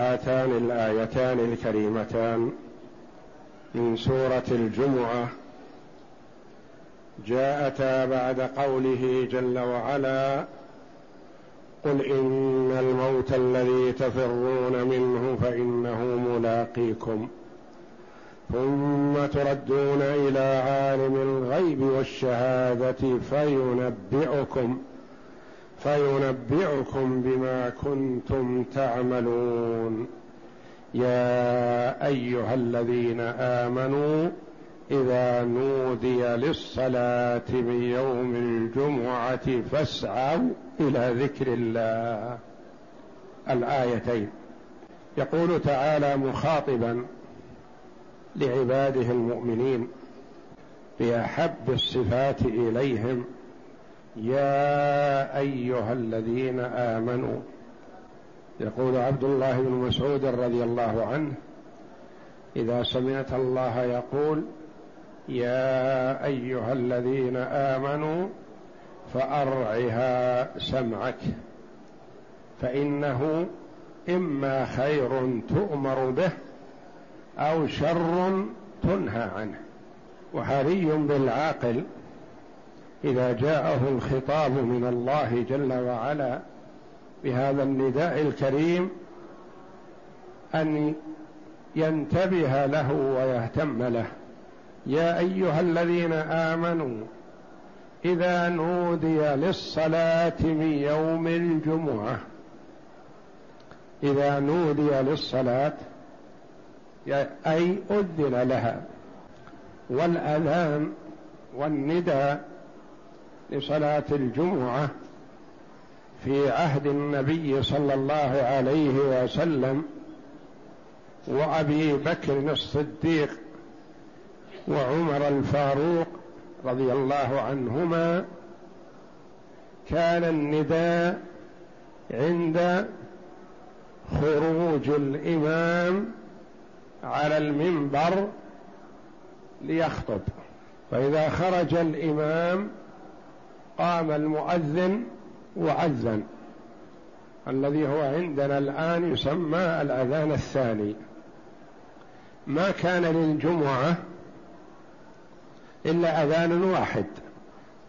هاتان الآيتان الكريمتان من سورة الجمعة. جاءتا بعد قوله جل وعلا قل إن الموت الذي تفرون منه فإنه ملاقيكم. ثم تردون إلى عالم الغيب والشهادة فينبئكم. فينبئكم بما كنتم تعملون. يا أيها الذين آمنوا إذا نودي للصلاة من يوم الجمعة فاسعوا إلى ذكر الله. الآيتين. يقول تعالى مخاطبا لعباده المؤمنين بأحب الصفات إليهم يا أيها الذين آمنوا يقول عبد الله بن مسعود رضي الله عنه إذا سمعت الله يقول يا أيها الذين آمنوا فأرعها سمعك فإنه إما خير تؤمر به أو شر تنهى عنه. وحري بالعاقل إذا جاءه الخطاب من الله جل وعلا بهذا النداء الكريم أن ينتبه له ويهتم له. يا أيها الذين آمنوا إذا نودي للصلاة من يوم الجمعة إذا نودي للصلاة أي أذن لها والأذان والنداء لصلاه الجمعة في عهد النبي صلى الله عليه وسلم وأبي بكر الصديق وعمر الفاروق رضي الله عنهما كان النداء عند خروج الإمام على المنبر ليخطب. فإذا خرج الإمام قام المؤذن وأذن الذي هو عندنا الآن يسمى الأذان الثاني. ما كان للجمعة إلا أذان واحد.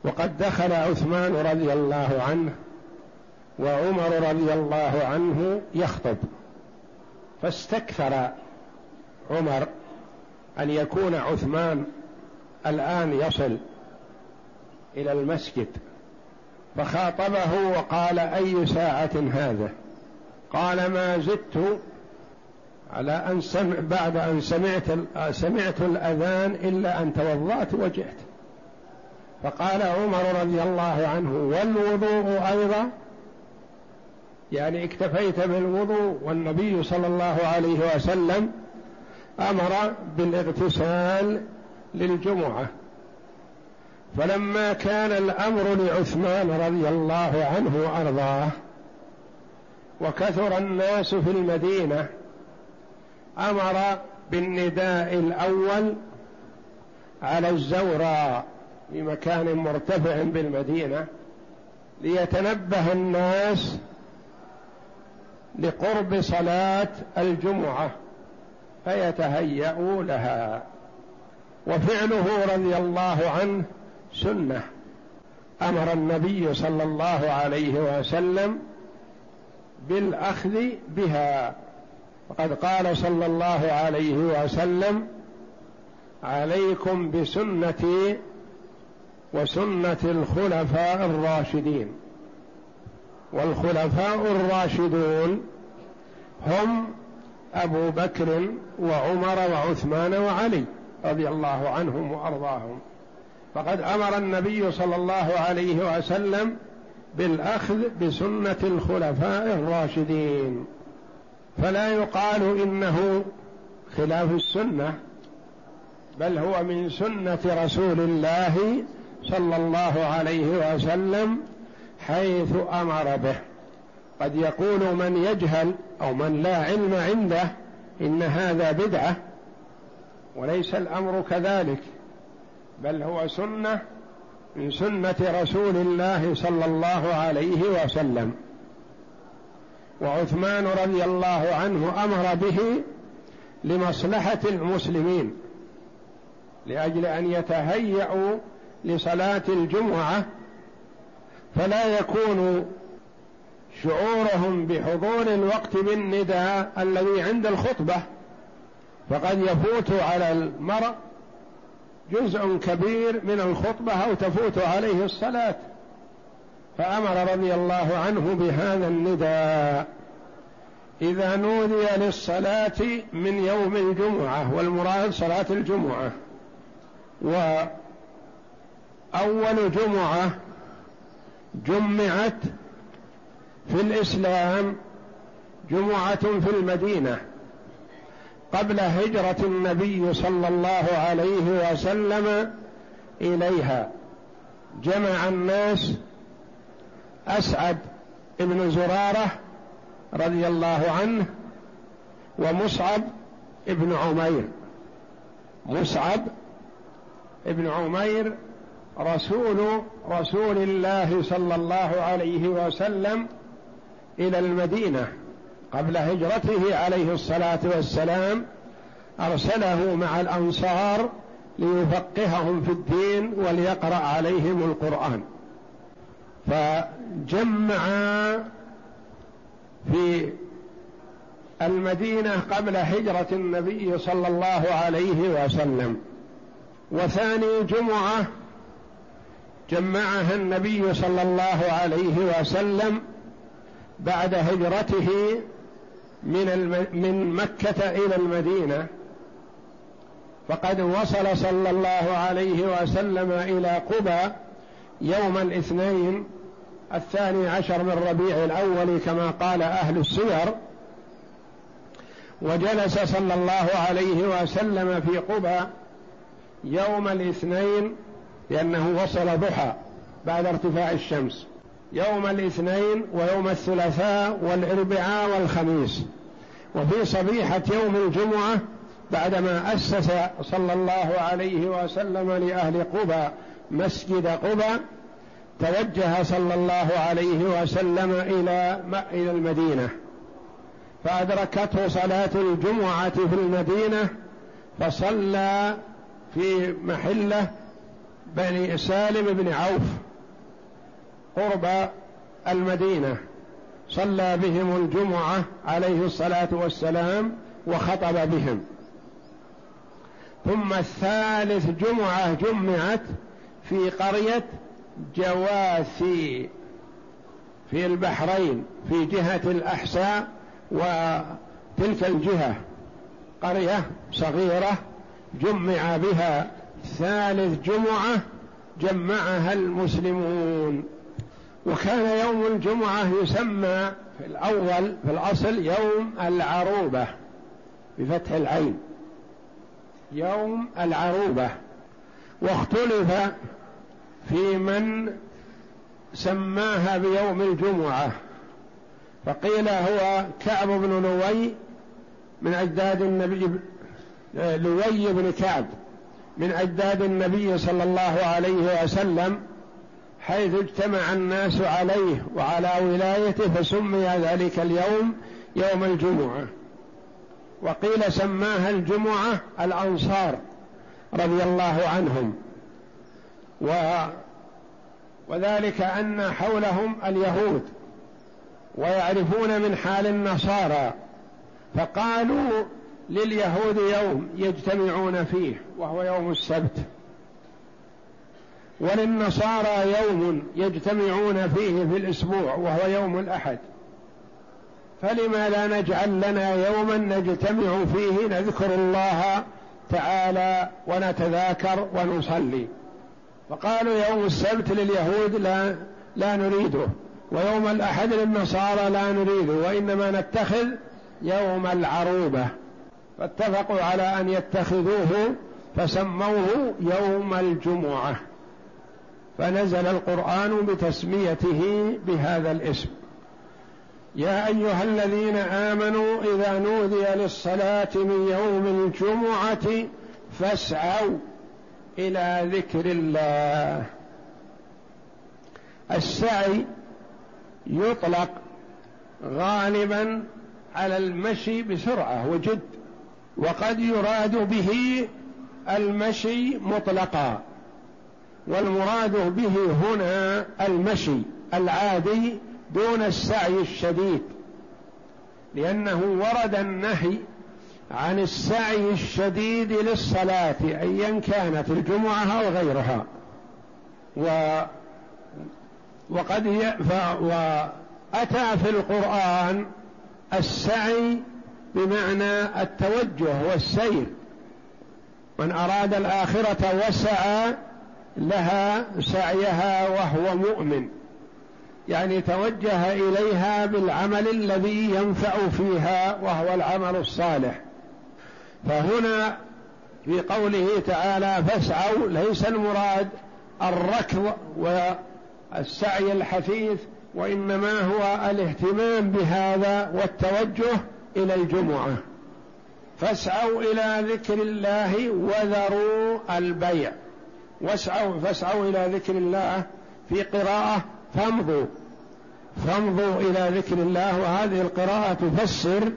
وقد دخل عثمان رضي الله عنه وعمر رضي الله عنه يخطب فاستكثر عمر أن يكون عثمان الآن يصل إلى المسجد فخاطبه وقال أي ساعة هذا؟ قال ما زدت على أن سمع بعد أن سمعت سمعت الأذان إلا أن توضأت وجئت. فقال عمر رضي الله عنه والوضوء أيضا؟ يعني اكتفيت بالوضوء والنبي صلى الله عليه وسلم أمر بالإغتسال للجمعة. فلما كان الأمر لعثمان رضي الله عنه وأرضاه وكثر الناس في المدينة أمر بالنداء الأول على الزوراء في مكان مرتفع بالمدينة ليتنبه الناس لقرب صلاة الجمعة فيتهيأوا لها. وفعله رضي الله عنه سنة. أمر النبي صلى الله عليه وسلم بالأخذ بها. وقد قال صلى الله عليه وسلم عليكم بسنتي وسنة الخلفاء الراشدين. والخلفاء الراشدون هم أبو بكر وعمر وعثمان وعلي رضي الله عنهم وأرضاهم. فقد أمر النبي صلى الله عليه وسلم بالأخذ بسنة الخلفاء الراشدين. فلا يقال إنه خلاف السنة بل هو من سنة رسول الله صلى الله عليه وسلم حيث أمر به. قد يقول من يجهل أو من لا علم عنده إن هذا بدعة وليس الأمر كذلك. بل هو سنة من سنة رسول الله صلى الله عليه وسلم. وعثمان رضي الله عنه أمر به لمصلحة المسلمين لأجل أن يتهيأوا لصلاة الجمعة فلا يكون شعورهم بحضور الوقت بالنداء الذي عند الخطبة فقد يفوت على المرء جزء كبير من الخطبة أو تفوت عليه الصلاة. فأمر رضي الله عنه بهذا النداء. إذا نودي للصلاة من يوم الجمعة والمراد صلاة الجمعة. وأول جمعة جمعت في الإسلام جمعة في المدينة. قبل هجرة النبي صلى الله عليه وسلم إليها. جمع الناس أسعد بن زرارة رضي الله عنه ومصعب ابن عمير. مصعب ابن عمير رسول رسول الله صلى الله عليه وسلم إلى المدينة. قبل هجرته عليه الصلاة والسلام أرسله مع الأنصار ليفقههم في الدين وليقرأ عليهم القرآن. فجمع في المدينة قبل هجرة النبي صلى الله عليه وسلم. وثاني جمعة جمعها النبي صلى الله عليه وسلم بعد هجرته من الم... من مكة إلى المدينة فقد وصل صلى الله عليه وسلم إلى قبى يوم الاثنين الثاني عشر من ربيع الأول كما قال أهل السير وجلس صلى الله عليه وسلم في قبى يوم الاثنين لأنه وصل ضحى بعد ارتفاع الشمس. يوم الاثنين ويوم الثلاثاء والاربعاء والخميس. وفي صبيحة يوم الجمعة بعدما أسس صلى الله عليه وسلم لأهل قبى مسجد قبى توجه صلى الله عليه وسلم إلى إلى المدينة. فأدركته صلاة الجمعة في المدينة فصلى في محلة بني سالم بن عوف. قرب المدينة. صلى بهم الجمعة عليه الصلاة والسلام وخطب بهم. ثم الثالث جمعة جمعت في قرية جواثي في البحرين في جهة الأحساء وتلك الجهة. قرية صغيرة جمع بها ثالث جمعة جمعها المسلمون. وكان يوم الجمعة يسمى في الأول في الأصل يوم العروبة بفتح العين. يوم العروبة. واختلف في من سماها بيوم الجمعة. فقيل هو كعب بن لوي من أجداد النبي لوي بن كعب من أجداد النبي صلى الله عليه وسلم. حيث اجتمع الناس عليه وعلى ولايته فسمي ذلك اليوم يوم الجمعة. وقيل سماها الجمعة الأنصار رضي الله عنهم. و وذلك أن حولهم اليهود ويعرفون من حال النصارى. فقالوا لليهود يوم يجتمعون فيه وهو يوم السبت. وللنصارى يوم يجتمعون فيه في الأسبوع وهو يوم الأحد. فلما لا نجعل لنا يوما نجتمع فيه نذكر الله تعالى ونتذاكر ونصلي. فقالوا يوم السبت لليهود لا لا نريده ويوم الأحد للنصارى لا نريده وإنما نتخذ يوم العروبة. فاتفقوا على أن يتخذوه فسموه يوم الجمعة. فنزل القرآن بتسميته بهذا الاسم. يا أيها الذين آمنوا إذا نودي للصلاة من يوم الجمعة فاسعوا إلى ذكر الله. السعي يطلق غالبا على المشي بسرعة وجد وقد يراد به المشي مطلقا. والمراد به هنا المشي العادي دون السعي الشديد لأنه ورد النهي عن السعي الشديد للصلاة أيا كانت الجمعة أو غيرها. و وقد ي... ف... وأتى في القرآن السعي بمعنى التوجه والسير. من أراد الآخرة وسعى لها سعيها وهو مؤمن. يعني توجه إليها بالعمل الذي ينفع فيها وهو العمل الصالح. فهنا في قوله تعالى فاسعوا ليس المراد الركض والسعي الحثيث وإنما هو الاهتمام بهذا والتوجه إلى الجمعة. فاسعوا إلى ذكر الله وذروا البيع. واسعوا فاسعوا إلى ذكر الله في قراءة فامضوا. فامضوا إلى ذكر الله وهذه القراءة تفسر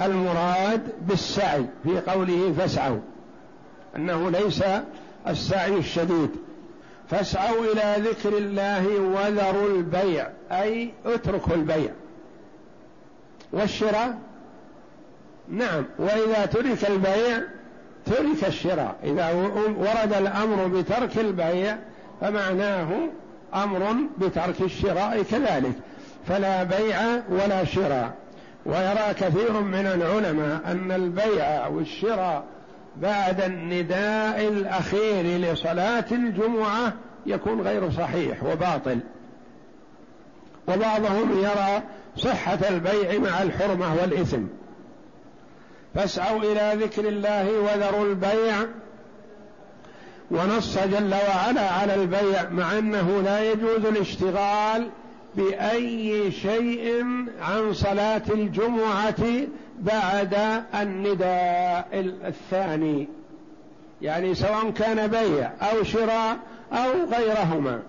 المراد بالسعي في قوله فاسعوا أنه ليس السعي الشديد. فاسعوا إلى ذكر الله وذروا البيع أي اتركوا البيع. والشراء؟ نعم. وإذا ترك البيع ترك الشراء. إذا ورد الأمر بترك البيع فمعناه أمر بترك الشراء كذلك. فلا بيع ولا شراء. ويرى كثير من العلماء أن البيع والشراء بعد النداء الأخير لصلاة الجمعة يكون غير صحيح وباطل. وبعضهم يرى صحة البيع مع الحرمة والإثم. فاسعوا إلى ذكر الله وذروا البيع. ونص جل وعلا على البيع مع أنه لا يجوز الاشتغال بأي شيء عن صلاة الجمعة بعد النداء الثاني. يعني سواء كان بيع أو شراء أو غيرهما.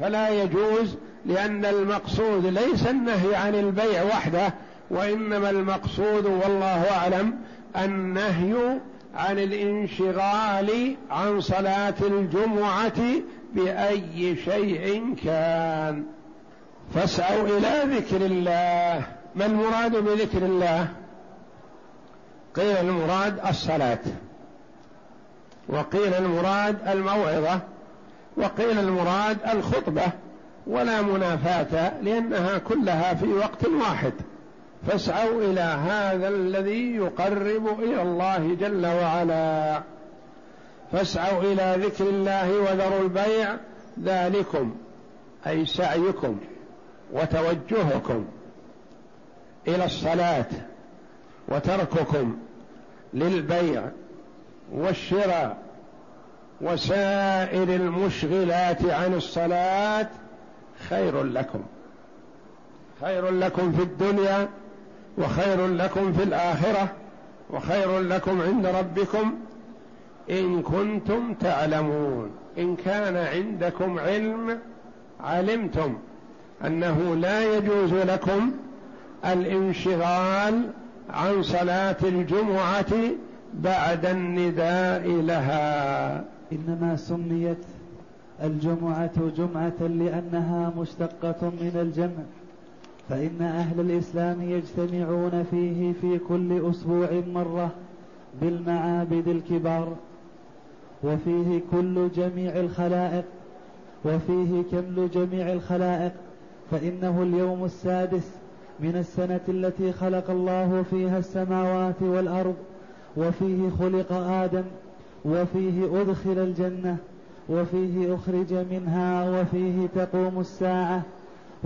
فلا يجوز لأن المقصود ليس النهي عن البيع وحده وإنما المقصود والله أعلم النهي عن الانشغال عن صلاة الجمعة بأي شيء كان. فاسعوا إلى ذكر الله. ما المراد بذكر الله؟ قيل المراد الصلاة. وقيل المراد الموعظة. وقيل المراد الخطبة. ولا منافاة لأنها كلها في وقت واحد. فاسعوا إلى هذا الذي يقرب إلى الله جل وعلا. فاسعوا إلى ذكر الله وذروا البيع ذلكم أي سعيكم وتوجهكم إلى الصلاة وترككم للبيع والشراء وسائر المشغلات عن الصلاة خير لكم. خير لكم في الدنيا وخير لكم في الآخرة وخير لكم عند ربكم إن كنتم تعلمون. إن كان عندكم علم علمتم أنه لا يجوز لكم الانشغال عن صلاة الجمعة بعد النداء لها. إنما سميت الجمعة جمعة لأنها مشتقة من الجمع. فإن أهل الإسلام يجتمعون فيه في كل أسبوع مرة بالمعابد الكبار وفيه كل جميع الخلائق وفيه كمل جميع الخلائق فإنه اليوم السادس من السنة التي خلق الله فيها السماوات والأرض وفيه خلق آدم وفيه أدخل الجنة وفيه أخرج منها وفيه تقوم الساعة.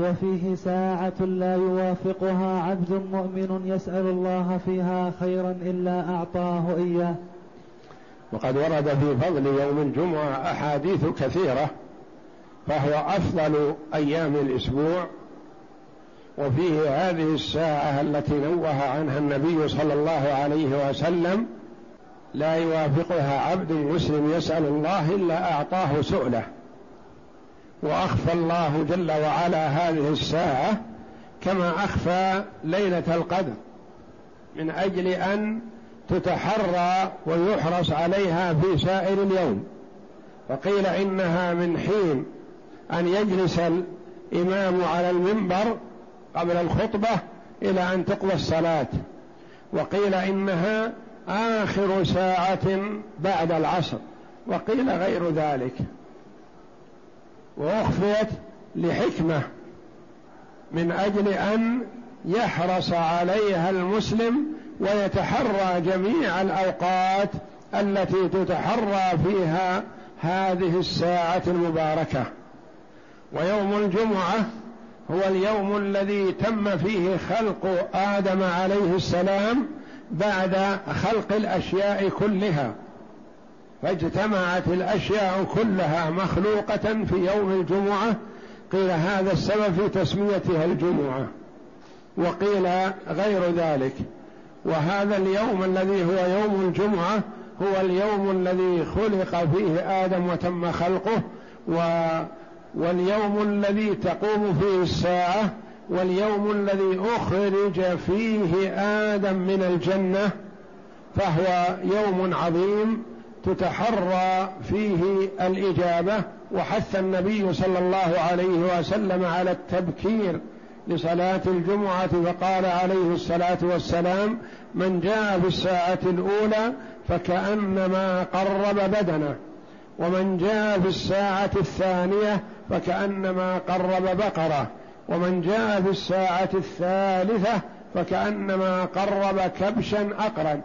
وفيه ساعة لا يوافقها عبد مؤمن يسأل الله فيها خيرا إلا أعطاه إياه. وقد ورد في فضل يوم الجمعة أحاديث كثيرة فهو أفضل أيام الأسبوع وفيه هذه الساعة التي نوه عنها النبي صلى الله عليه وسلم لا يوافقها عبد مسلم يسأل الله إلا أعطاه سؤله. وأخفى الله جل وعلا هذه الساعة كما أخفى ليلة القدر من أجل أن تتحرى ويحرص عليها في سائر اليوم. وقيل إنها من حين أن يجلس الإمام على المنبر قبل الخطبة إلى أن تقضى الصلاة. وقيل إنها آخر ساعة بعد العصر وقيل غير ذلك. وأخفيت لحكمة من أجل أن يحرص عليها المسلم ويتحرى جميع الأوقات التي تتحرى فيها هذه الساعة المباركة. ويوم الجمعة هو اليوم الذي تم فيه خلق آدم عليه السلام بعد خلق الأشياء كلها. فاجتمعت الأشياء كلها مخلوقة في يوم الجمعة. قيل هذا السبب في تسميتها الجمعة وقيل غير ذلك. وهذا اليوم الذي هو يوم الجمعة هو اليوم الذي خلق فيه آدم وتم خلقه و واليوم الذي تقوم فيه الساعة واليوم الذي أخرج فيه آدم من الجنة فهو يوم عظيم. تتحرى فيه الإجابة وحث النبي صلى الله عليه وسلم على التبكير لصلاة الجمعة فقال عليه الصلاة والسلام من جاء في الساعة الأولى فكأنما قرب بدنه ومن جاء في الساعة الثانية فكأنما قرب بقرة ومن جاء في الساعة الثالثة فكأنما قرب كبشا أقرا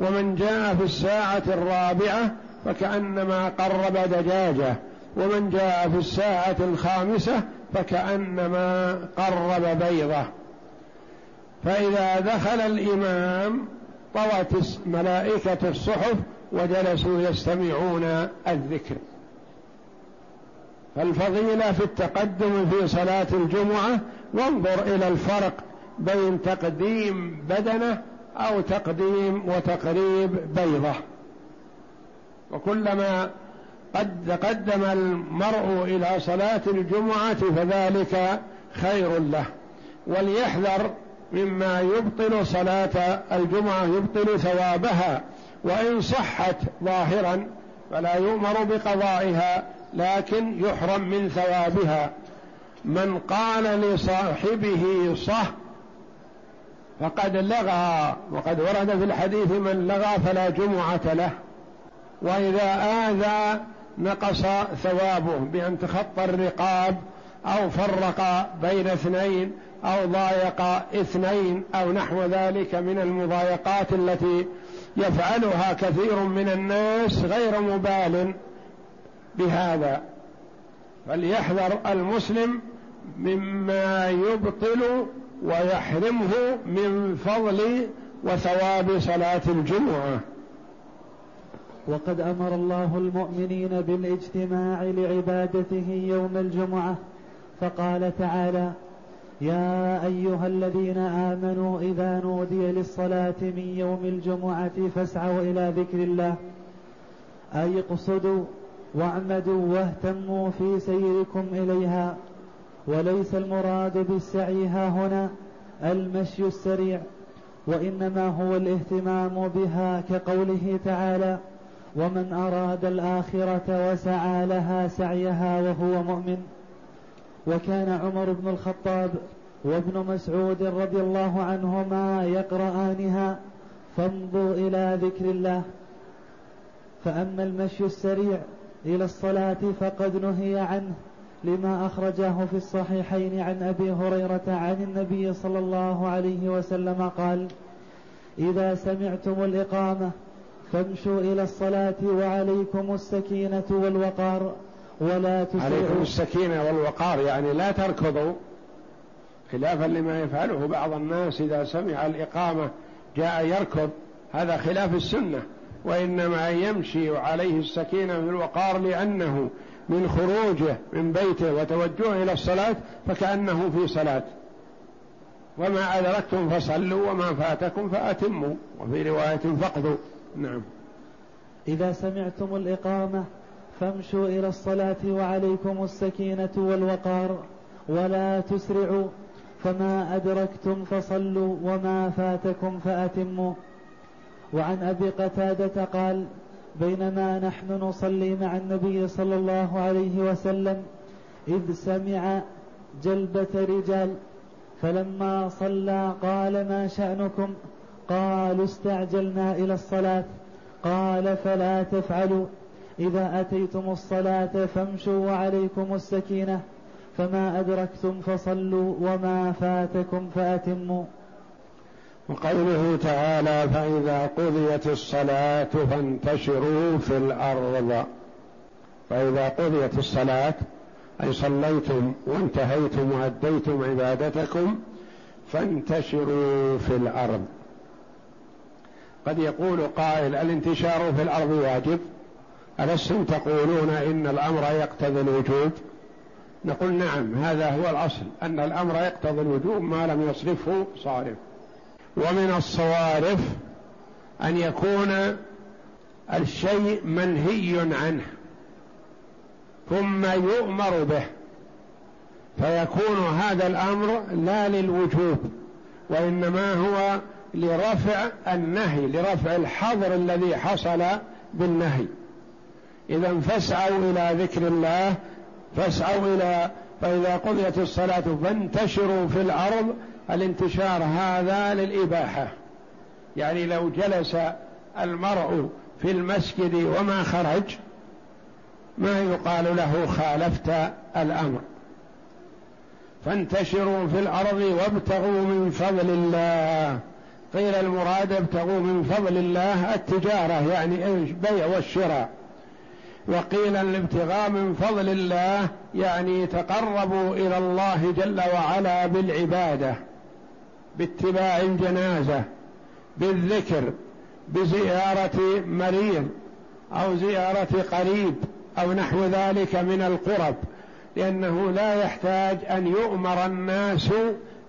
ومن جاء في الساعة الرابعة فكأنما قرب دجاجة ومن جاء في الساعة الخامسة فكأنما قرب بيضة. فإذا دخل الإمام طوت ملائكة الصحف وجلسوا يستمعون الذكر. فالفضيلة في التقدم في صلاة الجمعة وانظر إلى الفرق بين تقديم بدنه أو تقديم وتقريب بيضة. وكلما قد تقدم المرء إلى صلاة الجمعة فذلك خير له. وليحذر مما يبطل صلاة الجمعة يبطل ثوابها. وإن صحت ظاهرا فلا يؤمر بقضائها لكن يحرم من ثوابها. من قال لصاحبه صح فقد لغى وقد ورد في الحديث من لغى فلا جمعة له وإذا آذى نقص ثوابه بأن تخطى الرقاب أو فرق بين اثنين أو ضايق اثنين أو نحو ذلك من المضايقات التي يفعلها كثير من الناس غير مبال بهذا. فليحذر المسلم مما يبطل ويحرمه من فضل وثواب صلاة الجمعة. وقد أمر الله المؤمنين بالاجتماع لعبادته يوم الجمعة فقال تعالى يا أيها الذين آمنوا إذا نودي للصلاة من يوم الجمعة فاسعوا إلى ذكر الله. أي اقصدوا واعمدوا واهتموا في سيركم إليها. وليس المراد بالسعي ها هنا المشي السريع وإنما هو الاهتمام بها كقوله تعالى ومن أراد الآخرة وسعى لها سعيها وهو مؤمن وكان عمر بن الخطاب وابن مسعود رضي الله عنهما يقرآنها فامضوا إلى ذكر الله فأما المشي السريع إلى الصلاة فقد نهي عنه لما أخرجاه في الصحيحين عن أبي هريرة عن النبي صلى الله عليه وسلم قال إذا سمعتم الإقامة فامشوا إلى الصلاة وعليكم السكينة والوقار ولا تسرعوا. عليكم السكينة والوقار يعني لا تركضوا خلافا لما يفعله بعض الناس إذا سمع الإقامة جاء يركض هذا خلاف السنة وإنما يمشي عليه السكينة والوقار لأنه من خروجه من بيته وتوجهه إلى الصلاة فكأنه في صلاة. وما أدركتم فصلوا وما فاتكم فأتموا. وفي رواية فقدوا نعم. إذا سمعتم الإقامة فامشوا إلى الصلاة وعليكم السكينة والوقار ولا تسرعوا. فما أدركتم فصلوا وما فاتكم فأتموا. وعن أبي قتادة قال بينما نحن نصلي مع النبي صلى الله عليه وسلم. إذ سمع جلبة رجال فلما صلى قال ما شأنكم؟ قالوا استعجلنا إلى الصلاة. قال فلا تفعلوا. إذا أتيتم الصلاة فامشوا وعليكم السكينة فما أدركتم فصلوا وما فاتكم فأتموا. وقوله تعالى فإذا قضيت الصلاة فانتشروا في الأرض. فإذا قضيت الصلاة أي صليتم وانتهيتم وأديتم عبادتكم فانتشروا في الأرض. قد يقول قائل الانتشار في الأرض واجب؟ ألستم تقولون إن الأمر يقتضي الوجوب؟ نقول نعم هذا هو الأصل أن الأمر يقتضي الوجوب ما لم يصرفه صارف. ومن الصوارف أن يكون الشيء منهي عنه ثم يؤمر به فيكون هذا الأمر لا للوجوب وإنما هو لرفع النهي لرفع الحظر الذي حصل بالنهي. إذا فاسعوا إلى ذكر الله فاسعوا إلى فإذا قضيت الصلاة فانتشروا في الأرض الانتشار هذا للإباحة. يعني لو جلس المرء في المسجد وما خرج ما يقال له خالفت الأمر. فانتشروا في الأرض وابتغوا من فضل الله. قيل المراد ابتغوا من فضل الله التجارة يعني البيع والشراء. وقيل الابتغاء من فضل الله يعني تقربوا إلى الله جل وعلا بالعبادة. باتباع الجنازة بالذكر بزيارة مريض أو زيارة قريب أو نحو ذلك من القرب لأنه لا يحتاج أن يؤمر الناس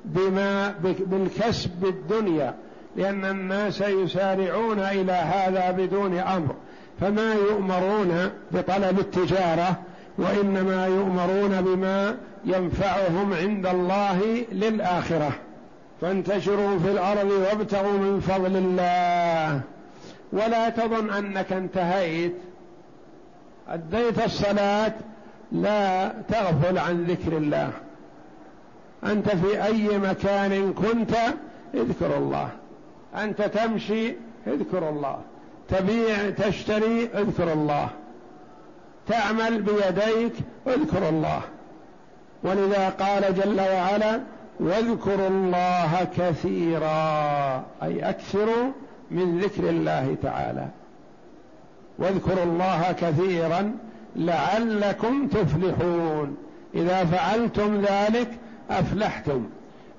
بما بالكسب بالدنيا لأن الناس يسارعون إلى هذا بدون أمر. فما يؤمرون بطلب التجارة وإنما يؤمرون بما ينفعهم عند الله للآخرة. فانتشروا في الأرض وابتغوا من فضل الله. ولا تظن أنك انتهيت. أديت الصلاة لا تغفل عن ذكر الله. أنت في أي مكان كنت اذكر الله. أنت تمشي اذكر الله. تبيع تشتري اذكر الله. تعمل بيديك اذكر الله. ولذا قال جل وعلا واذكروا الله كثيرا أي أكثروا من ذكر الله تعالى. واذكروا الله كثيرا لعلكم تفلحون. إذا فعلتم ذلك أفلحتم.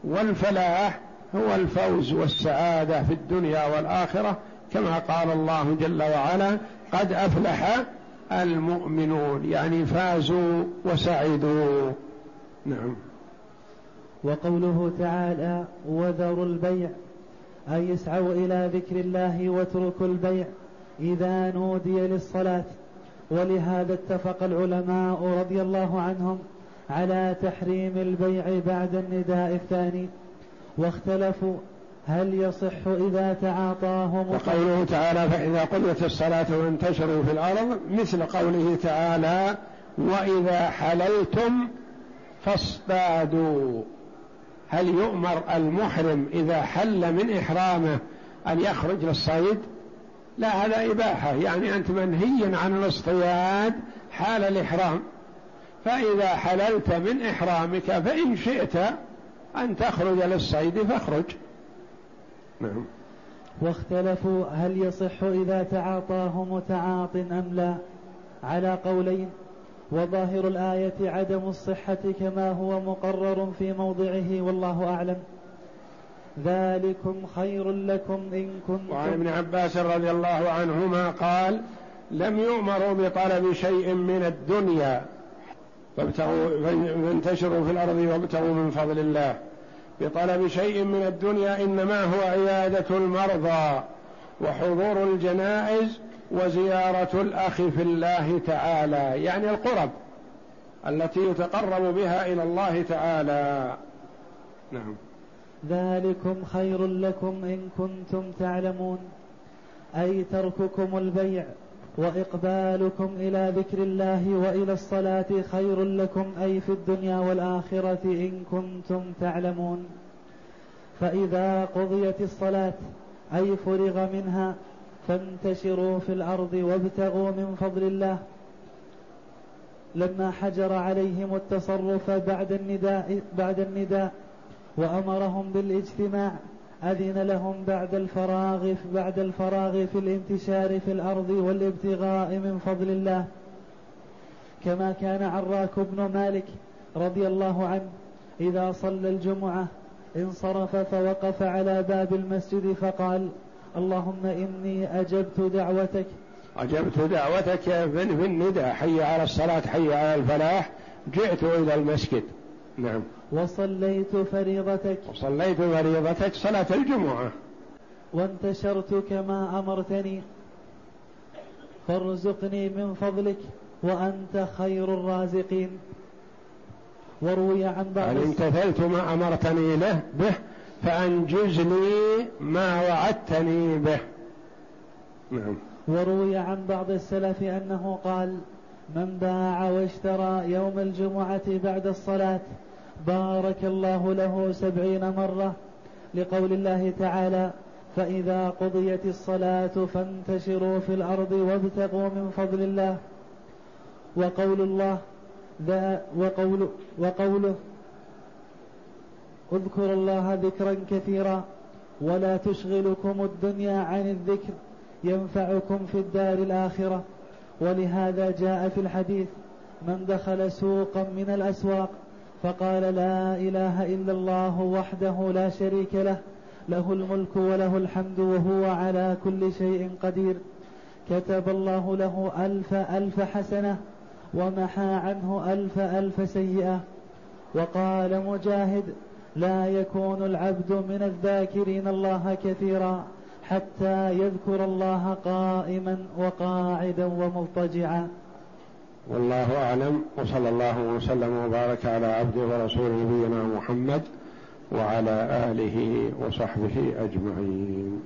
والفلاح هو الفوز والسعادة في الدنيا والآخرة كما قال الله جل وعلا قد أفلح المؤمنون يعني فازوا وسعدوا. نعم. وقوله تعالى وذروا البيع أي يسعوا إلى ذكر الله واتركوا البيع إذا نودي للصلاة. ولهذا اتفق العلماء رضي الله عنهم على تحريم البيع بعد النداء الثاني. واختلفوا هل يصح إذا تعاطاه وقوله تعالى فإذا قضيت الصلاة وانتشروا في الأرض مثل قوله تعالى وإذا حللتم فاصطادوا. هل يؤمر المحرم إذا حل من إحرامه أن يخرج للصيد؟ لا هذا إباحة. يعني أنت منهي عن الاصطياد حال الإحرام. فإذا حللت من إحرامك فإن شئت أن تخرج للصيد فاخرج. نعم. واختلفوا هل يصح إذا تعاطاه متعاط أم لا؟ على قولين. وظاهر الآية عدم الصحة كما هو مقرر في موضعه والله أعلم. ذلكم خير لكم إن كنتم وعن ابن عباس رضي الله عنهما قال لم يؤمروا بطلب شيء من الدنيا. فانتشروا في الأرض وابتغوا من فضل الله. بطلب شيء من الدنيا إنما هو عيادة المرضى وحضور الجنائز وزيارة الأخ في الله تعالى يعني القرب التي يتقرب بها إلى الله تعالى. نعم. ذلكم خير لكم إن كنتم تعلمون أي ترككم البيع وإقبالكم إلى ذكر الله وإلى الصلاة خير لكم أي في الدنيا والآخرة إن كنتم تعلمون. فإذا قضيت الصلاة أي فرغ منها فانتشروا في الأرض وابتغوا من فضل الله. لما حجر عليهم التصرف بعد النداء بعد النداء وأمرهم بالاجتماع أذن لهم بعد الفراغ بعد الفراغ في الانتشار في الأرض والابتغاء من فضل الله. كما كان عراك بن مالك رضي الله عنه إذا صلى الجمعة انصرف فوقف على باب المسجد فقال اللهم إني أجبت دعوتك. أجبت دعوتك في النداء حي على الصلاة حي على الفلاح. جئت إلى المسجد. نعم. وصليت فريضتك. وصليت فريضتك صلاة الجمعة. وانتشرت كما أمرتني. فارزقني من فضلك وأنت خير الرازقين. وروي عن بعض يعني امتثلت ما أمرتني له به؟ فأنجز لي ما وعدتني به. نعم. وروي عن بعض السلف أنه قال من باع واشترى يوم الجمعة بعد الصلاة بارك الله له سبعين مرة لقول الله تعالى فإذا قضيت الصلاة فانتشروا في الأرض وابتغوا من فضل الله وقول الله ذا وقول وقوله اذكروا الله ذكرا كثيرا. ولا تشغلكم الدنيا عن الذكر ينفعكم في الدار الآخرة. ولهذا جاء في الحديث من دخل سوقا من الأسواق فقال لا إله إلا الله وحده لا شريك له له الملك وله الحمد وهو على كل شيء قدير. كتب الله له ألف ألف حسنة ومحى عنه ألف ألف سيئة. وقال مجاهد لا يكون العبد من الذاكرين الله كثيرا حتى يذكر الله قائما وقاعدا ومضطجعا. والله أعلم وصلى الله وسلم وبارك على عبده ورسوله نبينا محمد وعلى آله وصحبه أجمعين.